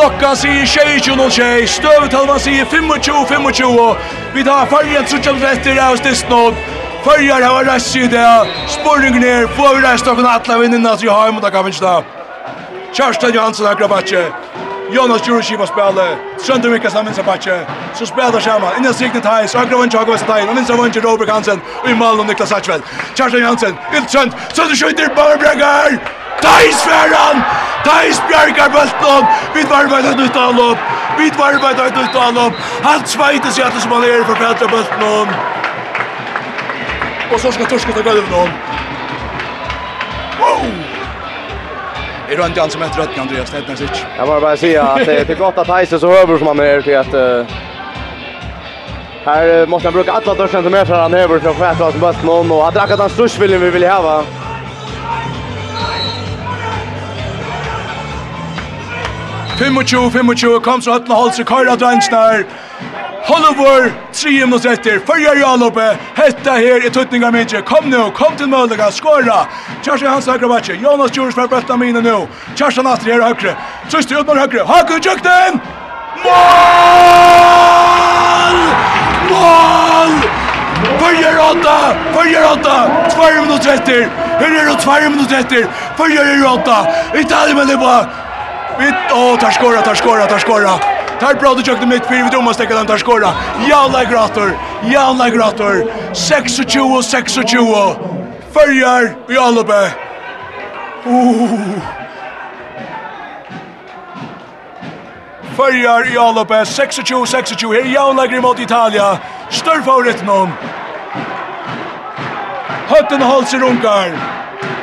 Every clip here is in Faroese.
klokkan sier 22.06, støvetalvan sier 25.25. Vi tar fargen trutjan retter av stistnod. Fargar har reist i det. Sporringen er, får vi reist noen atla vinninna til har mot Akavinsna. Kjørsten Johansson akra batje. Jonas Jurushiva spiller. Sønder Mikkas av minsta batje. Så spelar Sjerma. Innan Signe Theis. Akra vann Tjago Vestein. Og minsta vann Robert Hansen. Og i Malon Niklas Satchvel. Kjørsten Johansen. Ildsønt. Sønder skjøyter. Bare bregar. Deis Ferran! Deis Bjarkar Bøltnån! Vi varmer et nytt anlopp! Vi varmer et nytt anlopp! Han sveites i alle som han er for Petra Bøltnån! Och så ska Torska ta gulvet nån. Wow! Är du inte han som heter Rötten, Andreas? Det heter. Jag bara bara säga att det är gott att Heise så över som han är till att... Här måste han bruka alla dörren som är för han över för att skäta oss bötten och han drack att han vi vill häva. 25, 25, kom så høttene holdt seg køyre drensner. Hollywood, 3 minus etter, fyrja i alloppe, hetta her i tuttninga minje, kom nu, kom til Møllega, skåra, Kjersti Hans høyre vatje, Jonas Djurs fra bøtta mine nu, Kjersti Nastri her høyre, Søsti Utmar høyre, Haku Tjøkten, mål! Mål! Fyrja åtta, fyrja åtta, 2 minuter etter, her er det 2 minuter etter, fyrja i åtta, Italien med det Vi åh, tar skora, tar skora, tar skora. Tar bra du jökte mitt fyra vi domar stäcker den tar skora. Jalla grator, jalla grator. 26, 26. Följer i Allobe. Oh. Följer i Allobe. 26, 26. Här jalla grim mot Italia. Stör favoriten någon. Hötten hålls i runkar.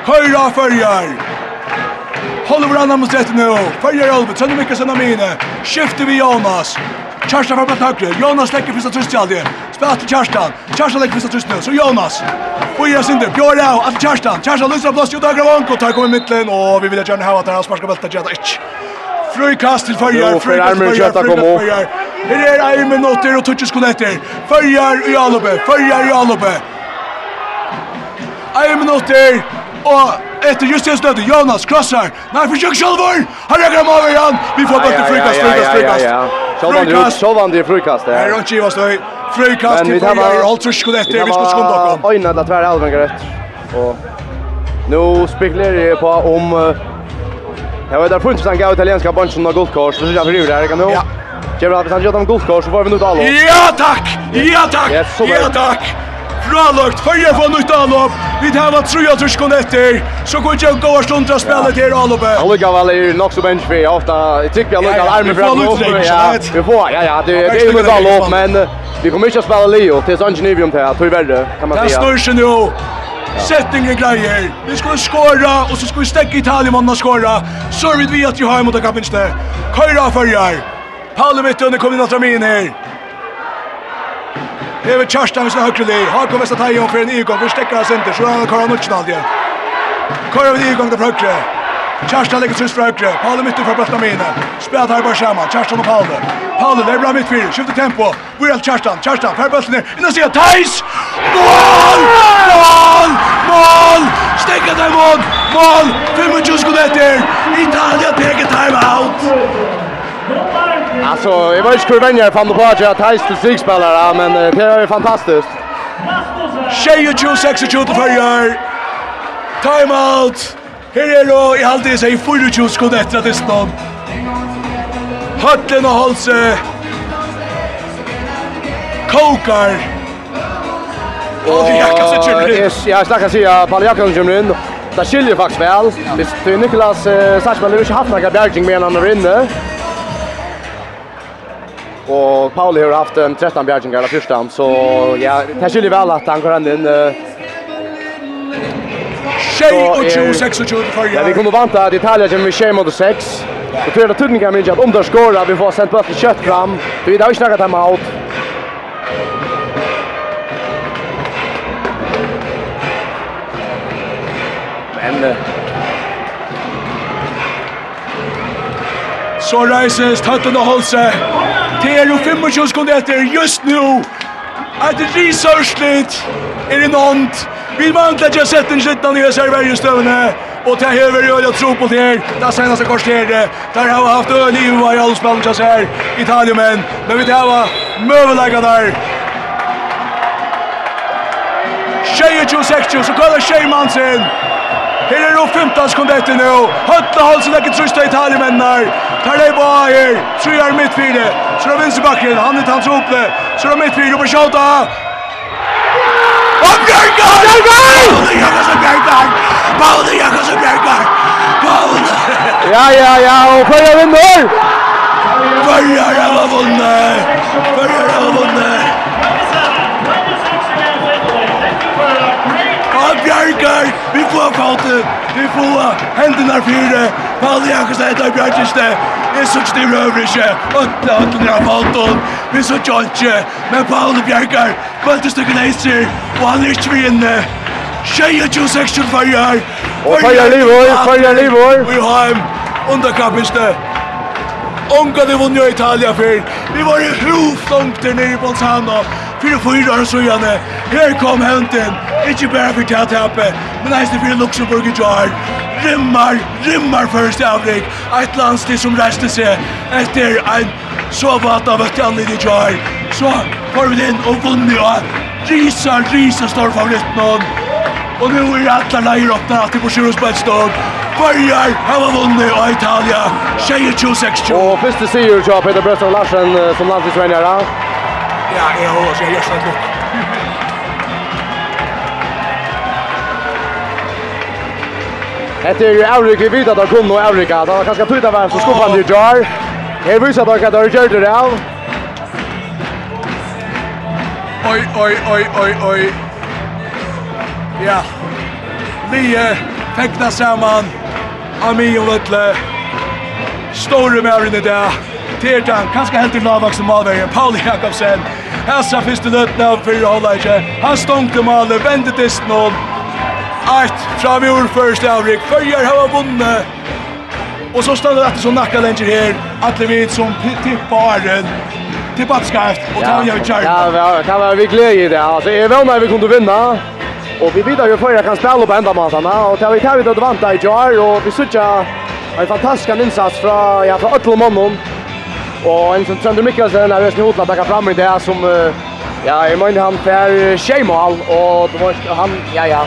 Köra följer. Håller varandra mot rätt nu. Följer Albert, Sönne Mikkelsen av Mine. Skifter vi Jonas. Kjarstan framför högre. Jonas lägger första tröst till Aldrig. Spelar till Kjarstan. Kjarstan lägger första tröst nu. Så Jonas. Och ger sin där. Björn av. Att Kjarstan. Kjarstan lyser blåst ut högra vank. Och tar kommer mittlen. Och vi vill gärna ha att han sparska bältet. Jätta ich. Frykast till Följar. Frykast till Följar. Här är en minuter och touches konetter. Följar i Alobe. Följar i Alobe. En minuter. Och Efter just det stödet Jonas krossar. Nej försök Shalvor. Han lägger hem över igen. Vi får bort frukast, frukast, frukast. Så vann det så vann det frukast. där. är inte vad stöj. Frukast till Freyr. Allt så skulle efter vi ska skunda bakom. Ojna det tvär Alvengar rätt. Och nu spekulerar jag på om Jag vet där funnits sen går italienska bunchen av guldkors. Så jag förriver där kan nu. Ja. Kjell Alvesson gör dem guldkors så får vi nu ta alla. Ja tack. Ja tack. Ja tack. Bra Fralagt, Fyrja får nytt anlopp. Vi tar vad tru jag tror etter. Så går ikke gå och stundra spela til anloppet. Han lukar vel i nok så bench för ofta. jeg tykker jag lukar armen fram och ja. Vi får ja ja, det er jo nytt anlopp men vi kommer ikke å spille Leo till Sanjenivium till att verre, kan man säga. Det snurrar nu. Settingen greier. Vi skal skora og så skal vi stekke Italien man skora. Så vi at vi har mot kapinste. Kajra förjar. Paolo Vittone kommer inn at ramin her. in. Det är Kjørsten med sin högre li. Har kommit att ta igen för en igång. Vi stäcker oss inte. Så har Karan Nilsson aldrig. Karan med igång till högre. Kjørsten lägger sig högre. Paul mitt för bästa Mina. Spelat här bara samma. Kjørsten och Paul. Palle där bra mitt fyra. Skiftar tempo. Vi Viral Kjørsten. Kjørsten för bollen ner. Innan ser Thais. Mål! Mål! Mål! Stäcker där mål. Mål! 25 sekunder. Italien tar timeout. Alltså, jag vet inte hur vänjer fann på att jag har tajst till stigspelare, men det är ju fantastiskt. Tjej och tjo, sex och tjo till färger. Time out! Här är då i halvtid sig 4 skott efter att det stod. Hötlen och Holse. Kokar. Och jag snackar sig Palle Jakobsen kommer in. Det skiljer faktiskt väl. Det är Niklas Sarsman, det är inte haft några bärgning med han är inne. Och Pauli har haft en 13 bjärgingar av första, så ja, det skiljer väl att han går ända in. Uh, Tjej och 20, 6 och 20 förra. Ja, vi kommer vanta att Italien kommer med tjej mot 6. Och tror att Tudningar minns att om de skorar, vi får sent bort kött fram. Vi har ju snackat hemma allt. Men... Så reises Tøtten og Holse. Det er jo 25 sekunder etter just nu. at Et risørslitt er i nånd. Vi vant at jeg sett en slittan i SR Vergestøvene. Og det hever jo jeg tro på det her. Det seneste korsere. Der har vi haft øl i hva i alle spillene jeg ser. Italien, men vi tar hva møvelegget der. Tjejer 26, så kallar tjejmann sin. Her er det 15 sekunder etter nå. Høtle Halsen er ikke trøst av italiemennene. Tar det på her. Tror jeg er midtfire. Så er vinsterbakken. Han er hans oppe. Så er midtfire på Sjauta. Og Bjørgar! Bjørgar! Paule Jakobsen Bjørgar! Paule Jakobsen Bjørgar! Paule! Ja, ja, ja. Og Førre vinner! Førre har vunnet! Førre kåte, vi får hendene fire, Pauli Jakobsen etter Bjørkiste, vi så ikke de røver ikke, åtte åtte av Bolton, vi så ikke ikke, men Pauli kvalte kvantestykket leiser, og han er ikke vi vinne, 22-16 farger, og farger livor, farger livor vi har en underkappiste, Ungarn har vunnit Italia för. Vi var i hrovstångter nere i Bolzano. Fyra fyra år så gjerne. Her kom henten. Ikke bare for tjattappe, men eisen for Luxemburg i jar. Rimmar, rimmar først avrik. Et landstid som reiste seg etter en så vata av et annet i jar. Så får vi den og vunnet av Risa, Risa står favoritten om. Og nu er alle leier åpne at de på et stånd. Börjar hava vunnet av Italia, 26-26. Och första sier jo Peter Brøstad Larsen som landstidsvenjere. Ja, jeg har også, jeg gjør sånn klokk. Hette er jo Avrik, vi vet at det kom noe Avrik, det var kanskje tøyta vær, så skuffet han i jar. Jeg viser dere at dere gjør det av. Oi, oi, oi, oi, oi. Ja. Lige fekna saman. Ami og Løtle. Store med i dag til den kanskje helt til lavvaksen malverien Pauli Jakobsen. Hessa første løtten av fyrre hålleikje. Han stonker maler, vende til snål. Eit fra vi ordførst avrik. Følger hava vunnet. Og så stannar det etter som nakka lenger her. Atle vid som tippar at skarft, og ta vi av kjær. Ja, ja, kan være vi glede i det. Alltså är väl när vi kunne vinne. Og vi vidare ju förra kan spille på enda matene. Og tar vi tar vi det vanta i jar Og vi söker en fantastisk innsats fra, ja fra Atle Mannen. Og en som Trönder Mikkelsen er just i hotla takka fram i det som... Ja, jeg mener han fer tjejmål og det var han... Ja, ja.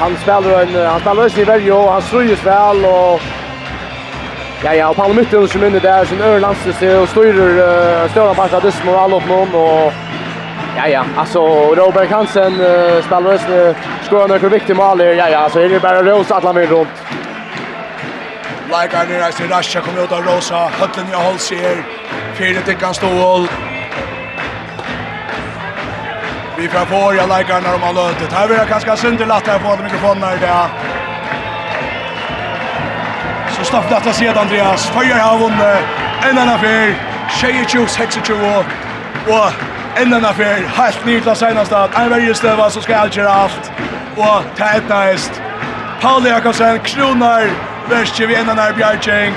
Han spelar en... Han spelar öst i Verjo og han ströjer väl og Ja, ja, og Paul Mytten som inne där, sin överlandsdelse og styrer uh, større parter av Dissmo och alla upp någon och... Ja, ja, alltså Robert Hansen uh, spelar öst, uh, skojar några viktiga mål. Ja, ja, så är det bara Rose att han runt. Leikar nere eisen Rasha kommer ut av Rosa, Høtlen i Holsier, fire tikkan stål. Vi får få jag Leikar när de har lötet. Här vill jag ganska synder latt här på alla mikrofonerna i det. Så stopp jag sedan Andreas, Føyer har vunnit, en annan fyr, tjejer 20, 26 och en annan fyr, helt ny nytt av senaste, en värre stöva så ska allt göra allt. Och det är ett Pauli Jakobsen kronar Värstje vi ändan här Bjarkeng.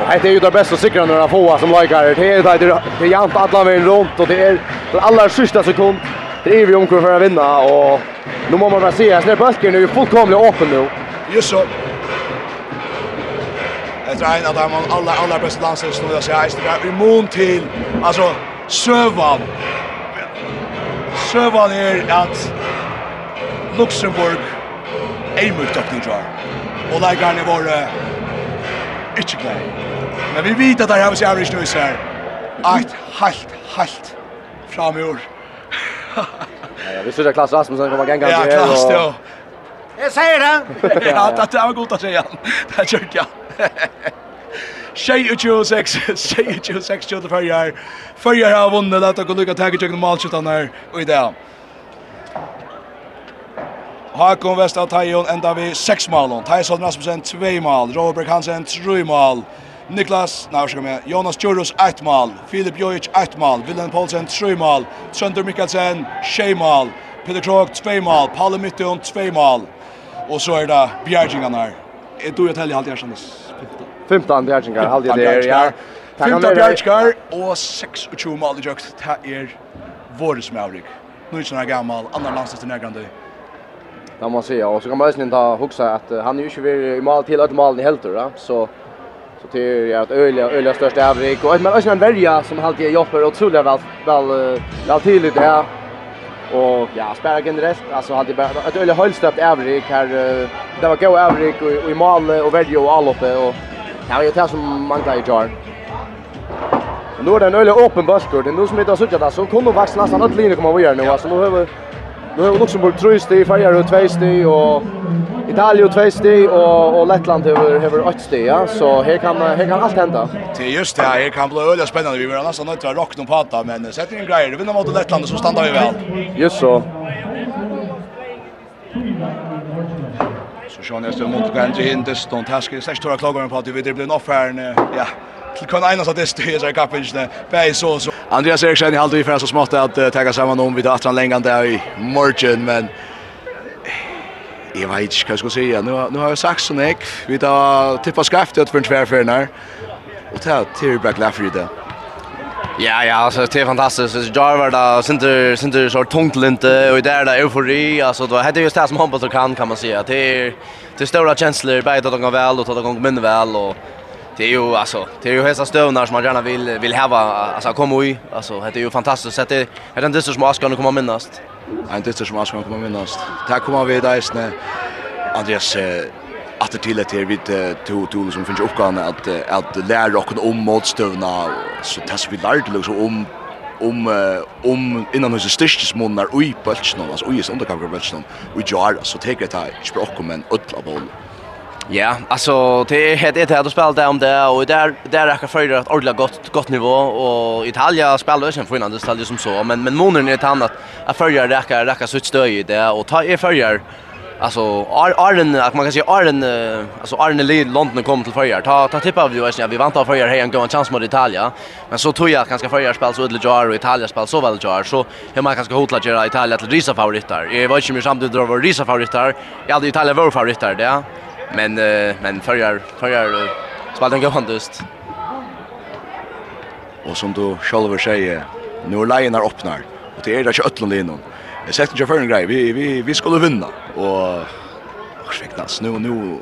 Och det är ju det bästa sikra när han får som likar. Det är det det är jant alla vägen runt och det är den allra sista sekund. Det är vi omkring för att vinna och nu måste man bara se att när bulken är ju fullkomligt öppen nu. Just så. Det tror en av de allra, allra bästa landslagsnodda sig här. Det är immun till, alltså, Sövan. Sövan är att Luxemburg ei mot öppning tror Og där garne var uh, inte glad. Men vi vet at där har vi sig average nu så här. halt halt i år. ja, vi ser Klaas Rasmussen kommer gänga Ja, klass då. Jeg sier det. Ja, det var å si säga. Det er kjørt, ja. tjej och 26, tjej och tjej och sex tjej och färger. Färger har vunnit att de kan lycka tagga tjej och här och i det. Hakon Vest av Tajon enda vi 6 mål. Tyson Rasmussen 2 mål. Robert Hansen 3 mål. Niklas, nej, ska med. Jonas Jurus 8 mål. Filip Jojic 8 mål. Willem Paulsen 3 mål. Sönder Mikkelsen 6 mål. Peter Krog 2 mål. Palle Mytton 2 mål. Och så är det Bjergingarna här. Är du ett helg halvt jag kändes? 15 Bjergingar, halvt jag det. Ja. 15 Bjergingar och 26 mål i jökt. Det är som med avrik. Nu är det sådana gammal, annan landstast i närgrande. Det man säga. Och så kan man nästan ta huxa att han är ju inte i mål till att målen i helt då. Så så det är ju att öliga öliga största avrik och men också en värja som alltid jobbar otroligt väl väl väl till det här. Och ja, spärra generellt alltså hade bara ett öliga höllstöpt avrik här det var go avrik och i mål och värja och allt och Ja, det är som man i jar Nu är det en öle öppen buskor. Det är nu som inte har suttit där. Så kommer vaxna nästan att linje kommer att göra nu. Alltså nu har vi Nu har Luxemburg 3 steg, Färjar 2 steg och Italien två steg och och Lettland över över 8 steg, ja. Så här kan här kan allt hända. Det är just det, här kan bli öliga spännande. Vi vill annars att det rockna på att men sätter in grejer. Vi vinner mot Lettland så stannar vi väl. Just så. Så Sean Estel mot Gandhi Hindeston. Tasker sex stora klagor på att vi blir en offer. Ja, till kan ena så det styrs i kappingen bäi så så Andreas Eriksson i halvtid för så smått att uh, ta samman om vid han längan där i morgon men Jag vet inte vad jag ska säga. Nu, nu har jag sagt så nek. Vi tar tippa skaftet för en tvärfärd här. Och ta till Black för där. Ja, ja, alltså det är fantastiskt. Så jag var där synter synter så tungt lite och där där eufori. Alltså då hade just det som hoppas och kan kan man säga. Det är det stora känslor, både att de går väl och att de går mindre väl och det är ju alltså det är ju hästa stövnar som man gärna vill vill ha alltså komma i alltså det är ju fantastiskt. Att det är den dyster som Askan kommer minnast. En dyster som Askan kommer minnast. Där kommer vi där isne Andreas att det till att det vid två tool som finns uppgåvan att att lära och om motstövna så tas vi lärt liksom om om om innan hus styrkes månader oj i bulchen alltså i undercover bulchen Vi jar så tar det här språk men utla bollen Ja, alltså det är det här att spelar där om det och där där räcker för att ordla gott gott nivå och Italien spelar ju för innan det ställde som så men men månaden är ett annat att följa räcker räcker så stöj det och ta är följer alltså Arden att man kan säga Arden alltså Arden i London kom till följer ta ta tippa vi vet vi vantar förra här en gång chans mot Italien men så tror jag ganska följer spel så Udle Jar och Italien spel så väl Jar så hur man kanske hotla göra Italien till risa favoriter jag vet inte mer samtidigt drar vår risa favoriter jag hade Italia var favoriter det. Men eh men förjar förjar spelade en god just. Och som du själv säger, nu är öppnar och det är det inte öllon det innan. Jag sagt inte för en grej, vi vi vi skulle vinna och ursäkta, nu nu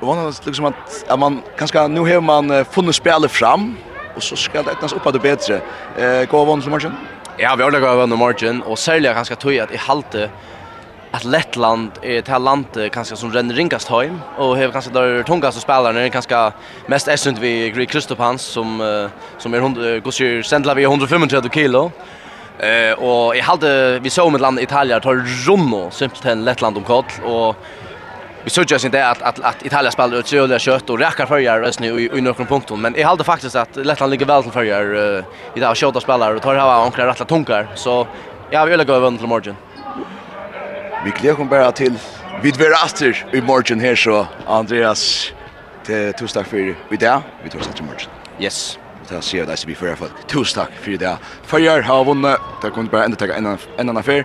Och man liksom att, att man kanske nu har man funnit spelet fram och så ska det ettas upp att det bättre. Eh, gå vann som matchen? Ja, vi har det gått vann matchen och särskilt ganska tog att i halte att Lettland är ett land kanske som renner ringast hem och har kanske där tungaste spelarna är kanske mest essent vi Greg Kristopans som uh, som är hon går ju sendla vi 135 kilo. Eh uh, och i hade vi såg med land Italien tar Ronno simpelthen Lettland om kall och vi såg ju inte att att att Italien spelar ut så kött och räcker förjar just nu i, i några punkter men jag hade faktiskt att Lettland ligger väl till förjar uh, i där skjuta spelare och tar ha onklar rätta tunkar så jag vill gå över till morgon. Vi gleder kom bare til vi dverer atter i morgen her, så Andreas, til tusen takk for i dag. Vi tar oss etter morgen. Yes. Det sier jeg deg som vi fører fall Tusen takk for i dag. Førjar har vunnet. Det kommer bare enda ta en annen affær.